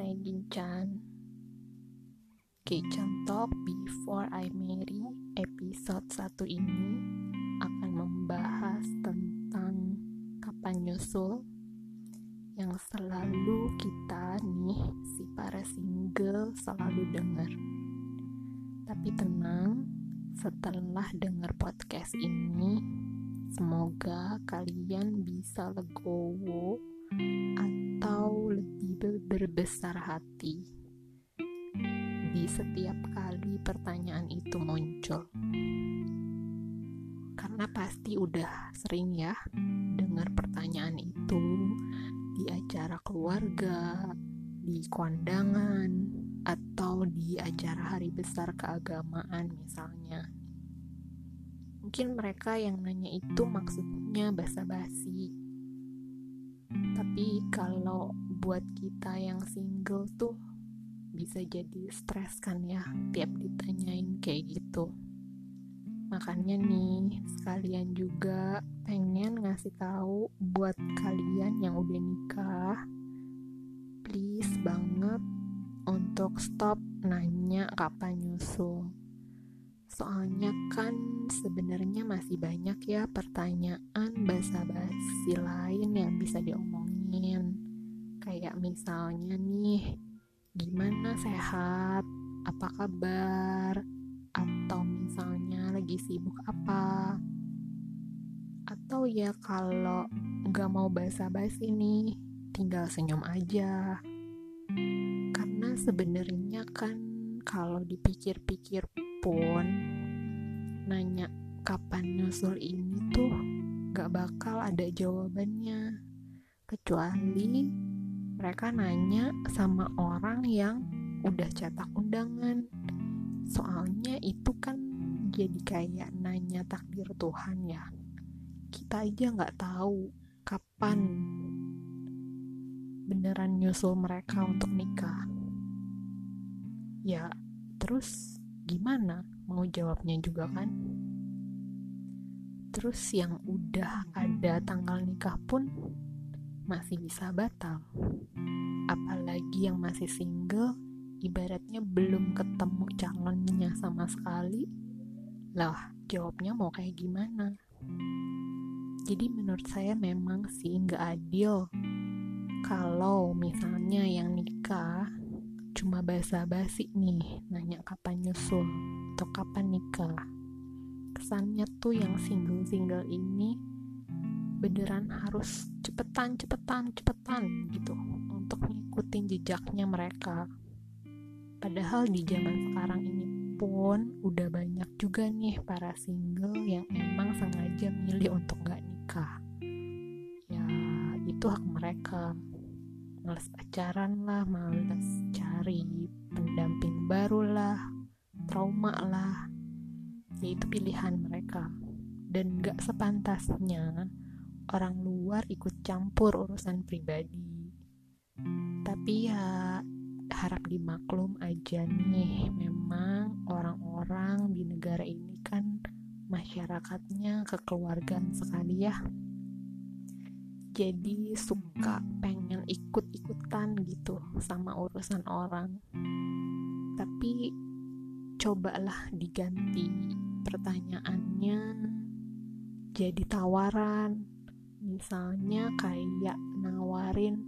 saya Gincan Gincan Talk Before I Marry episode 1 ini akan membahas tentang kapan nyusul yang selalu kita nih si para single selalu dengar. Tapi tenang setelah dengar podcast ini semoga kalian bisa legowo berbesar hati di setiap kali pertanyaan itu muncul. Karena pasti udah sering ya dengar pertanyaan itu di acara keluarga, di kondangan, atau di acara hari besar keagamaan misalnya. Mungkin mereka yang nanya itu maksudnya basa-basi, tapi kalau buat kita yang single tuh bisa jadi stres kan ya tiap ditanyain kayak gitu. Makanya nih sekalian juga pengen ngasih tahu buat kalian yang udah nikah please banget untuk stop nanya kapan nyusul. Soalnya kan sebenarnya masih banyak ya pertanyaan basa-basi lain yang bisa diomongin kayak misalnya nih gimana sehat? Apa kabar? Atau misalnya lagi sibuk apa? Atau ya kalau nggak mau basa-basi nih tinggal senyum aja. Karena sebenarnya kan kalau dipikir-pikir pun nanya kapan nyusul ini tuh gak bakal ada jawabannya. Kecuali mereka nanya sama orang yang udah cetak undangan. Soalnya itu kan jadi kayak nanya takdir Tuhan ya. Kita aja nggak tahu kapan beneran nyusul mereka untuk nikah. Ya terus gimana? Mau jawabnya juga kan? Terus yang udah ada tanggal nikah pun masih bisa batal. Apalagi yang masih single ibaratnya belum ketemu calonnya sama sekali. Lah jawabnya mau kayak gimana? Jadi menurut saya memang sih nggak adil kalau misalnya yang nikah cuma basa-basi nih nanya kapan nyusul atau kapan nikah. Kesannya tuh yang single-single ini beneran harus cepetan cepetan cepetan gitu untuk ngikutin jejaknya mereka. Padahal di zaman sekarang ini pun udah banyak juga nih para single yang emang sengaja milih untuk gak nikah. Ya itu hak mereka. Males pacaran lah, males cari pendamping baru lah, trauma lah, yaitu pilihan mereka. Dan gak sepantasnya orang luar ikut campur urusan pribadi. Tapi ya harap dimaklum aja nih, memang orang-orang di negara ini kan masyarakatnya kekeluargaan sekali ya. Jadi suka pengen ikut-ikutan gitu sama urusan orang. Tapi cobalah diganti pertanyaannya jadi tawaran misalnya kayak nawarin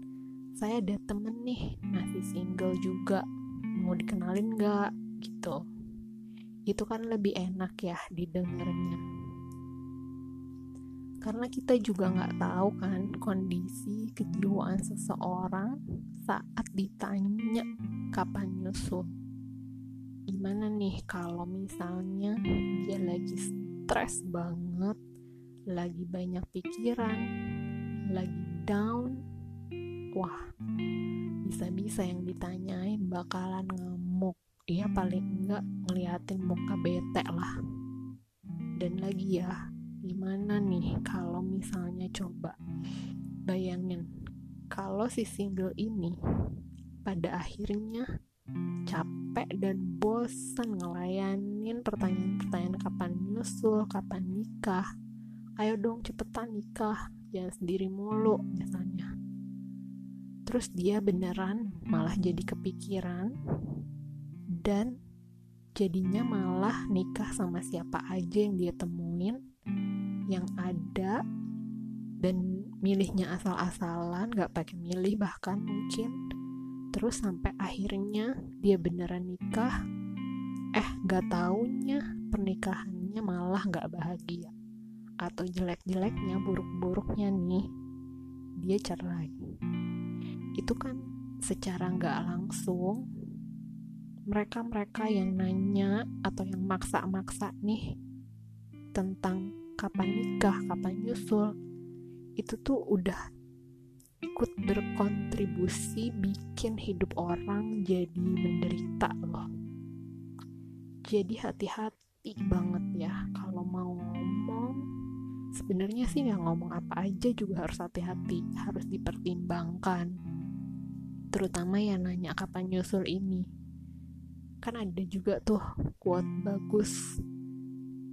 saya ada temen nih masih single juga mau dikenalin gak gitu. Itu kan lebih enak ya didengarnya. Karena kita juga nggak tahu kan kondisi kejiwaan seseorang saat ditanya kapan nyusul gimana nih kalau misalnya dia lagi stres banget lagi banyak pikiran lagi down wah bisa-bisa yang ditanyain bakalan ngamuk ya paling enggak ngeliatin muka bete lah dan lagi ya gimana nih kalau misalnya coba bayangin kalau si single ini pada akhirnya capek dan bosan ngelayanin pertanyaan-pertanyaan kapan nyusul, kapan nikah. Ayo dong cepetan nikah, jangan sendiri mulu misalnya. terus dia beneran malah jadi kepikiran dan jadinya malah nikah sama siapa aja yang dia temuin yang ada dan milihnya asal-asalan gak pakai milih bahkan mungkin. Terus sampai akhirnya dia beneran nikah. Eh gak taunya pernikahannya malah gak bahagia atau jelek-jeleknya buruk-buruknya nih dia cerai itu kan secara gak langsung mereka-mereka yang nanya atau yang maksa-maksa nih tentang kapan nikah, kapan nyusul, itu tuh udah ikut berkontribusi bikin hidup orang jadi menderita loh. Jadi hati-hati banget ya. Sebenarnya sih yang ngomong apa aja juga harus hati-hati, harus dipertimbangkan. Terutama yang nanya kapan nyusul ini. Kan ada juga tuh quote bagus.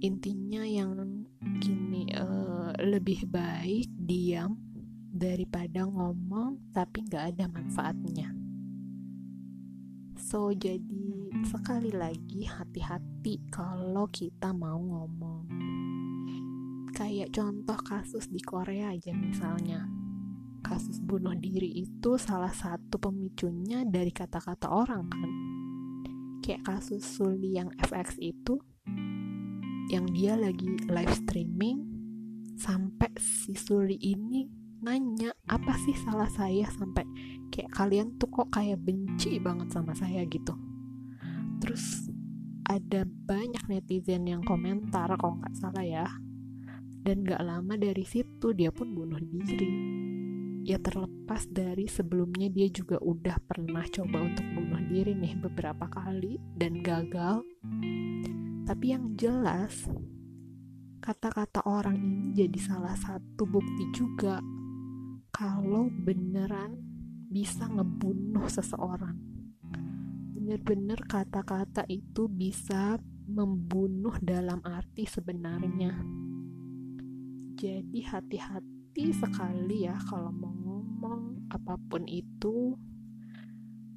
Intinya yang gini uh, lebih baik diam daripada ngomong tapi nggak ada manfaatnya. So jadi sekali lagi hati-hati kalau kita mau ngomong kayak contoh kasus di Korea aja misalnya. Kasus bunuh diri itu salah satu pemicunya dari kata-kata orang kan. Kayak kasus Suli yang FX itu yang dia lagi live streaming sampai si Suli ini nanya apa sih salah saya? Sampai kayak kalian tuh kok kayak benci banget sama saya gitu. Terus ada banyak netizen yang komentar kalau nggak salah ya dan gak lama dari situ dia pun bunuh diri. Ya terlepas dari sebelumnya dia juga udah pernah coba untuk bunuh diri nih beberapa kali dan gagal. Tapi yang jelas kata-kata orang ini jadi salah satu bukti juga kalau beneran bisa ngebunuh seseorang. Bener-bener kata-kata itu bisa membunuh dalam arti sebenarnya jadi hati-hati hati sekali ya kalau mau ngomong apa pun itu.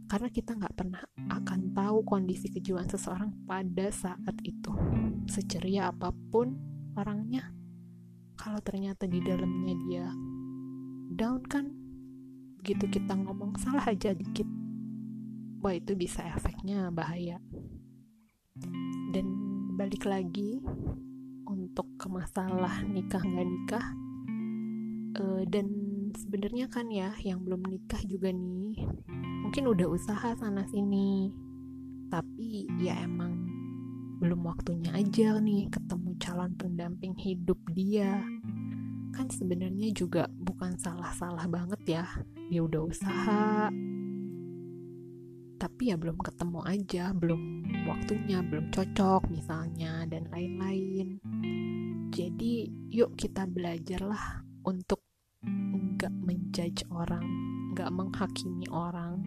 Karena kita nggak pernah akan tahu kondisi kejiwaan seseorang pada saat itu. Seceria apa pun orangnya. Kalau ternyata di dalamnya dia down kan begitu kita ngomong salah aja dikit wah itu bisa efeknya bahaya. Dan balik lagi ke masalah nikah nggak nikah. Uh, dan sebenarnya kan ya yang belum nikah juga nih mungkin udah usaha sana sini. Tapi ya emang belum waktunya aja nih ketemu calon pendamping hidup dia. Kan sebenarnya juga bukan salah-salah banget ya dia udah usaha. Tapi ya belum ketemu aja belum waktunya belum cocok misalnya dan lain-lain jadi yuk kita belajarlah untuk nggak menjudge orang, nggak menghakimi orang.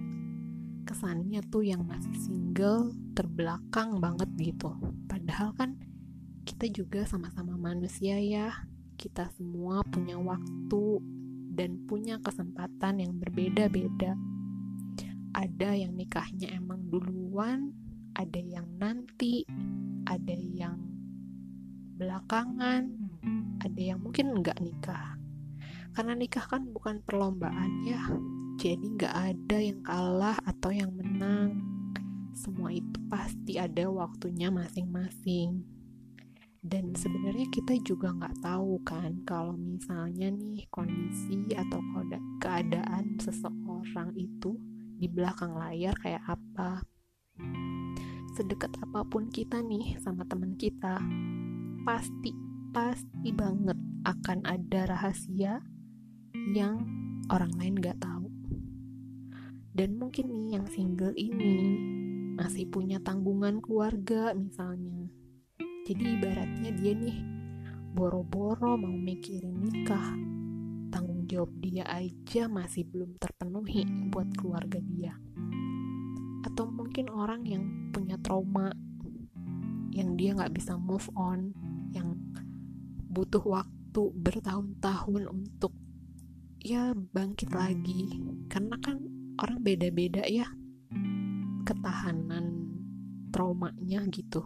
Kesannya tuh yang masih single terbelakang banget gitu. Padahal kan kita juga sama-sama manusia ya. Kita semua punya waktu dan punya kesempatan yang berbeda-beda. Ada yang nikahnya emang duluan, ada yang nanti, ada yang belakangan, ada yang mungkin nggak nikah. Karena nikah kan bukan perlombaan ya. Jadi nggak ada yang kalah atau yang menang. Semua itu pasti ada waktunya masing-masing. Dan sebenarnya kita juga nggak tahu kan kalau misalnya nih kondisi atau keadaan seseorang itu di belakang layar kayak apa. Sedekat apa pun kita nih sama teman kita pasti pasti banget akan ada rahasia yang orang lain gak tahu. Dan mungkin nih yang single ini masih punya tanggungan keluarga misalnya. Jadi ibaratnya dia nih boro-boro mau mikirin nikah. Tanggung jawab dia aja masih belum terpenuhi buat keluarga dia. Atau mungkin orang yang punya trauma yang dia nggak bisa move on, butuh waktu bertahun-tahun untuk ya bangkit lagi. Karena kan orang beda-beda ya ketahanan traumanya gitu.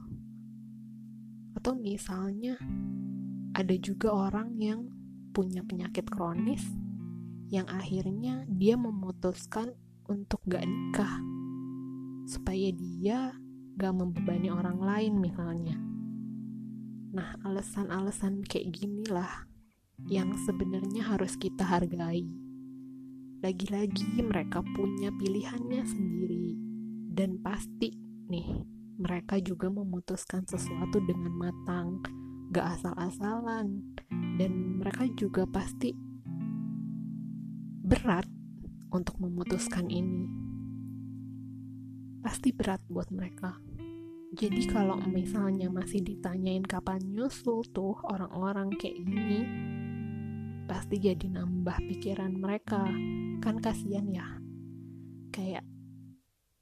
Atau misalnya ada juga orang yang punya penyakit kronis yang akhirnya dia memutuskan untuk gak nikah supaya dia gak membebani orang lain misalnya nah alasan-alasan kayak gini lah yang sebenarnya harus kita hargai lagi-lagi mereka punya pilihannya sendiri dan pasti nih mereka juga memutuskan sesuatu dengan matang gak asal-asalan dan mereka juga pasti berat untuk memutuskan ini. Pasti berat buat mereka. Jadi kalau misalnya masih ditanyain kapan nyusul tuh orang-orang kayak gini, pasti jadi nambah pikiran mereka. Kan kasihan ya. Kayak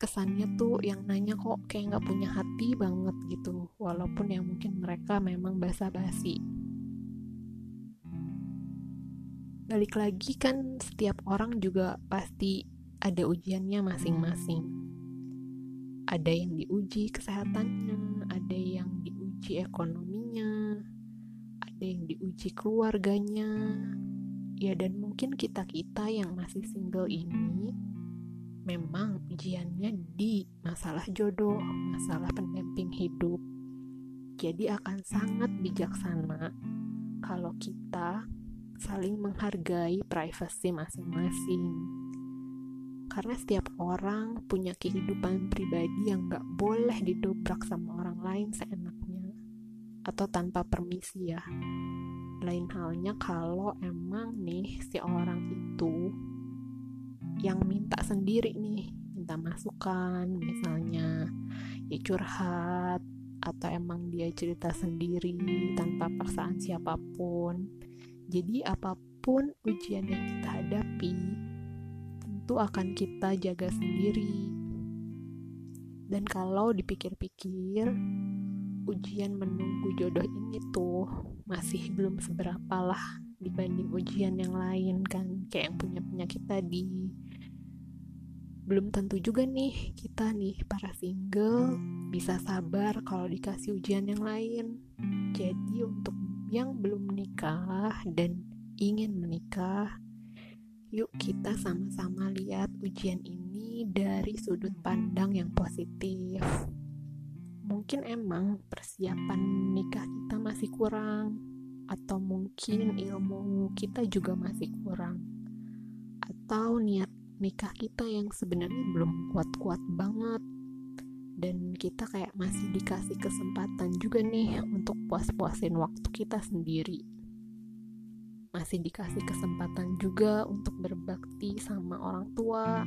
kesannya tuh yang nanya kok kayak nggak punya hati banget gitu. Walaupun ya mungkin mereka memang basa-basi. balik lagi kan setiap orang juga pasti ada ujiannya masing-masing. Ada yang diuji kesehatannya, ada yang diuji ekonominya, ada yang diuji keluarganya. Ya dan mungkin kita-kita yang masih single ini memang ujiannya di masalah jodoh, masalah pendamping hidup. Jadi akan sangat bijaksana kalau kita saling menghargai privasi masing-masing. Karena setiap orang punya kehidupan pribadi yang gak boleh didobrak sama orang lain seenaknya atau tanpa permisi ya. Lain halnya kalau emang nih si orang itu yang minta sendiri nih, minta masukan misalnya, ya curhat atau emang dia cerita sendiri tanpa paksaan siapa pun jadi apa pun ujian yang kita hadapi, tentu akan kita jaga sendiri. Dan kalau dipikir-pikir, ujian menunggu jodoh ini tuh masih belum seberapa lah dibanding ujian yang lain kan kayak yang punya penyakit tadi belum tentu juga nih kita nih para single bisa sabar kalau dikasih ujian yang lain jadi untuk yang belum menikah dan ingin menikah, yuk kita sama-sama lihat ujian ini dari sudut pandang yang positif. Mungkin emang persiapan nikah kita masih kurang, atau mungkin ilmu kita juga masih kurang, atau niat nikah kita yang sebenarnya belum kuat-kuat banget dan kita kayak masih dikasih kesempatan juga nih untuk puas-puasin waktu kita sendiri masih dikasih kesempatan juga untuk berbakti sama orang tua.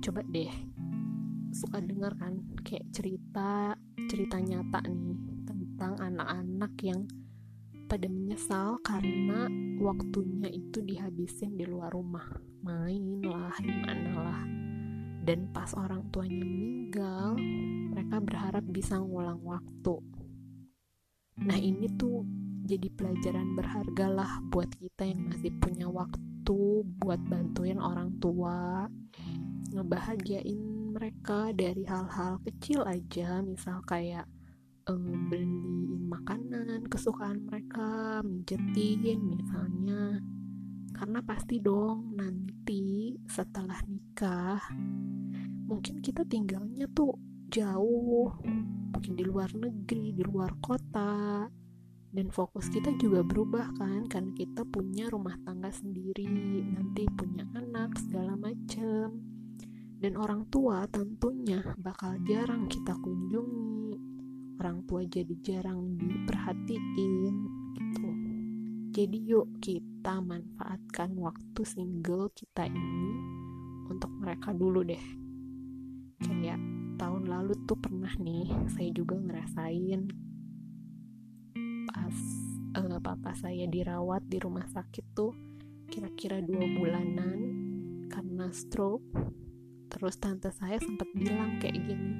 Coba deh suka dengar kan kayak cerita cerita nyata nih tentang anak-anak yang pada menyesal karena waktunya itu dihabisin di luar rumah. Main lah gimana lah. Dan pas orang tuanya meninggal mereka berharap bisa ngulang waktu. Nah ini tuh jadi pelajaran berharga lah buat kita yang masih punya waktu buat bantuin orang tua ngebahagiain mereka dari hal-hal kecil aja. Misal kayak um, beliin makanan kesukaan mereka mijetin misalnya. Karena pasti dong nanti setelah nikah mungkin kita tinggalnya tuh jauh mungkin di luar negeri di luar kota dan fokus kita juga berubah kan karena kita punya rumah tangga sendiri nanti punya anak segala macem. Dan orang tua tentunya bakal jarang kita kunjungi. Orang tua jadi jarang diperhatiin gitu. Jadi yuk kita manfaatkan waktu single kita ini untuk mereka dulu deh. Kayak tahun lalu tuh pernah nih saya juga ngerasain uh, papa saya dirawat di rumah sakit tuh kira-kira dua bulanan karena stroke. Terus tante saya sempat bilang kayak gini,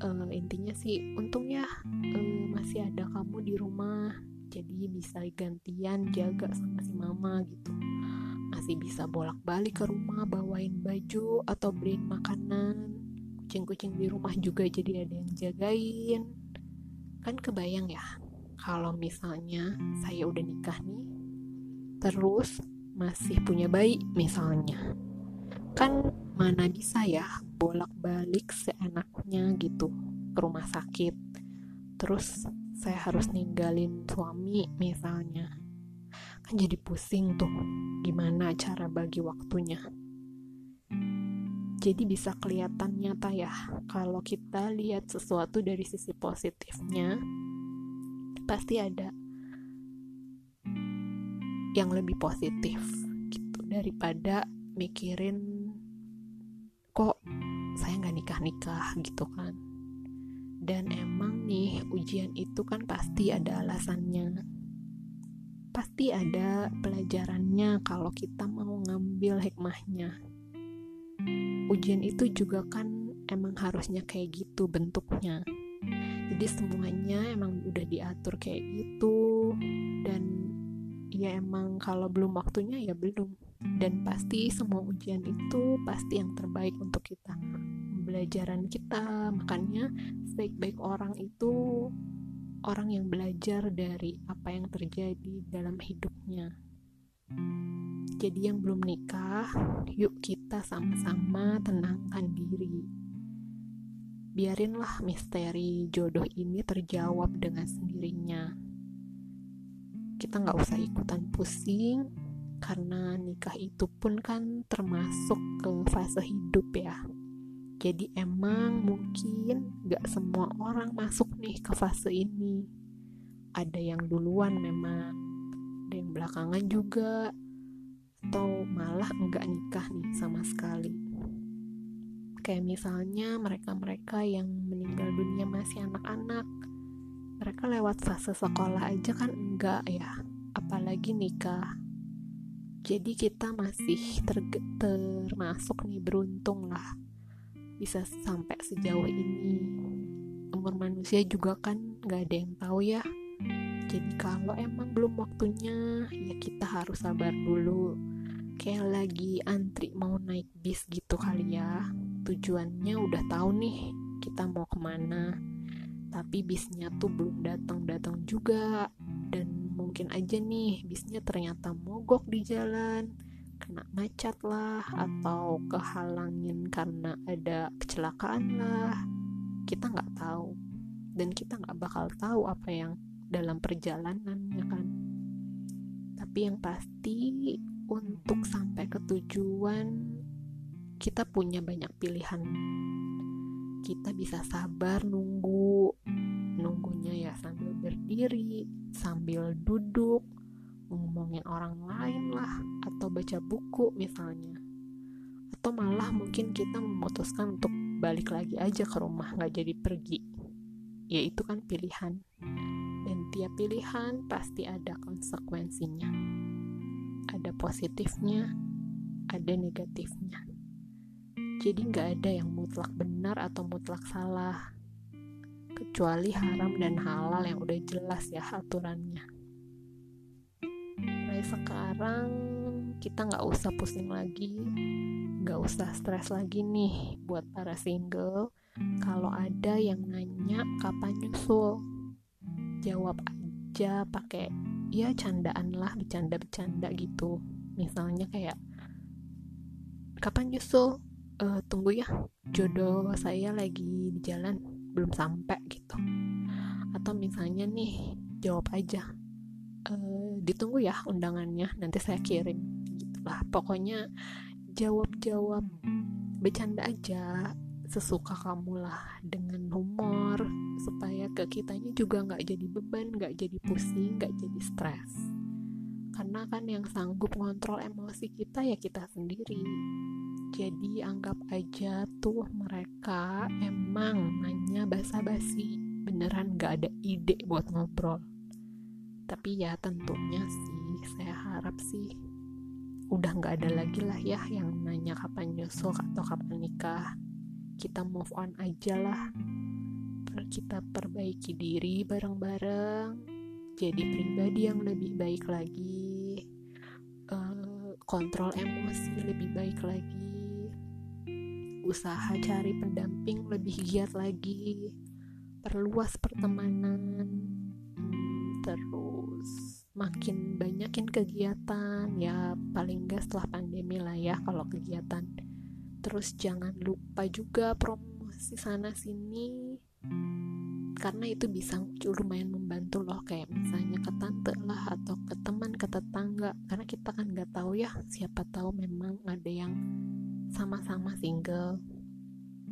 uh, intinya sih untung ya uh, masih ada kamu di rumah jadi bisa gantian jaga sama si mama gitu masih bisa bolak-balik ke rumah bawain baju atau beliin makanan kucing-kucing di rumah juga jadi ada yang jagain kan kebayang ya kalau misalnya saya udah nikah nih terus masih punya bayi misalnya kan mana bisa ya bolak-balik seenaknya gitu ke rumah sakit. Terus saya harus ninggalin suami misalnya. Kan jadi pusing tuh gimana cara bagi waktunya. Jadi bisa kelihatan nyata ya kalau kita lihat sesuatu dari sisi positifnya pasti ada yang lebih positif gitu daripada mikirin kok saya nggak nikah nikah gitu kan. Dan emang nih ujian itu kan pasti ada alasannya. Pasti ada pelajarannya kalau kita mau ngambil hikmahnya. Ujian itu juga kan emang harusnya kayak gitu bentuknya jadi semuanya emang udah diatur kayak gitu. Dan ya emang kalau belum waktunya ya belum. Dan pasti semua ujian itu pasti yang terbaik untuk kita. Pembelajaran kita makanya sebaik-baik orang itu orang yang belajar dari apa yang terjadi dalam hidupnya. Jadi yang belum nikah yuk kita sama-sama tenangkan diri biarinlah misteri jodoh ini terjawab dengan sendirinya. Kita nggak usah ikutan pusing karena nikah itu pun kan termasuk ke fase hidup ya. Jadi emang mungkin gak semua orang masuk nih ke fase ini. Ada yang duluan memang ada yang belakangan juga atau malah enggak nikah nih sama sekali kayak misalnya mereka-mereka yang meninggal dunia masih anak-anak. Mereka lewat fase sekolah aja kan enggak ya apalagi nikah. Jadi kita masih ter termasuk nih beruntung lah bisa sampai sejauh ini. Umur manusia juga kan gak ada yang tahu ya. Jadi kalau emang belum waktunya ya kita harus sabar dulu. Kayak lagi antri mau naik bis gitu kali ya tujuannya udah tahu nih kita mau ke mana. Tapi bisnya tuh belum datang-datang juga. Dan mungkin aja nih bisnya ternyata mogok di jalan kena macet lah atau kehalangin karena ada kecelakaan lah. Kita nggak tahu. Dan kita nggak bakal tahu apa yang dalam perjalanan ya kan? Tapi yang pasti untuk sampai ke tujuan kita punya banyak pilihan. Kita bisa sabar nunggu nunggunya ya sambil berdiri sambil duduk ngomongin orang lain lah atau baca buku misalnya. Atau malah mungkin kita memutuskan untuk balik lagi aja ke rumah nggak jadi pergi. Ya itu kan pilihan. Dan tiap pilihan pasti ada konsekuensinya. Ada positifnya ada negatifnya jadi nggak ada yang mutlak benar atau mutlak salah. Kecuali haram dan halal yang udah jelas ya aturannya. Mulai sekarang kita nggak usah pusing lagi. Nggak usah stres lagi nih buat para single. Kalau ada yang nanya kapan nyusul? Jawab aja pakai ya candaan lah bercanda-bercanda gitu. Misalnya kayak kapan nyusul uh, tunggu ya jodoh saya lagi di jalan belum sampai gitu. Atau misalnya nih jawab aja. Uh, ditunggu ya undangannya nanti saya kirim gitulah. Pokoknya jawab-jawab bercanda aja sesuka kamu lah dengan humor supaya ke kitanya juga nggak jadi beban nggak jadi pusing nggak jadi stres. Karena kan yang sanggup ngontrol emosi kita ya kita sendiri jadi anggap aja tuh mereka emang nanya basa-basi. Beneran gak ada ide buat ngobrol. Tapi ya tentunya sih saya harap sih udah gak ada lagi lah ya yang nanya kapan nyusul atau kapan nikah. Kita move on aja lah. Kita perbaiki diri bareng-bareng. Jadi pribadi yang lebih baik lagi. Uh, kontrol emosi lebih baik lagi usaha cari pendamping lebih giat lagi perluas pertemanan terus makin banyakin kegiatan. Ya paling gak setelah pandemi lah ya kalau kegiatan. Terus jangan lupa juga promosi sana sini karena itu bisa lumayan membantu loh kayak misalnya ke tante lah atau ke teman ke tetangga. Karena kita kan nggak tahu ya siapa tahu memang ada yang sama-sama single.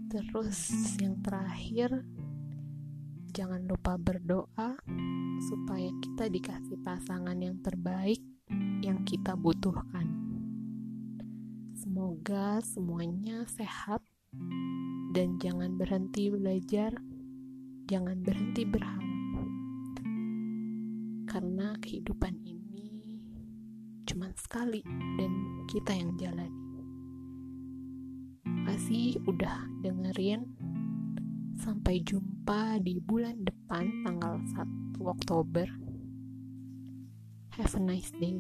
Terus yang terakhir jangan lupa berdoa supaya kita dikasih pasangan yang terbaik yang kita butuhkan. Semoga semuanya sehat dan jangan berhenti belajar jangan berhenti berharap. Karena kehidupan ini cuma sekali dan kita yang jalani kasih udah dengerin? Sampai jumpa di bulan depan tanggal 1 Oktober. Have a nice day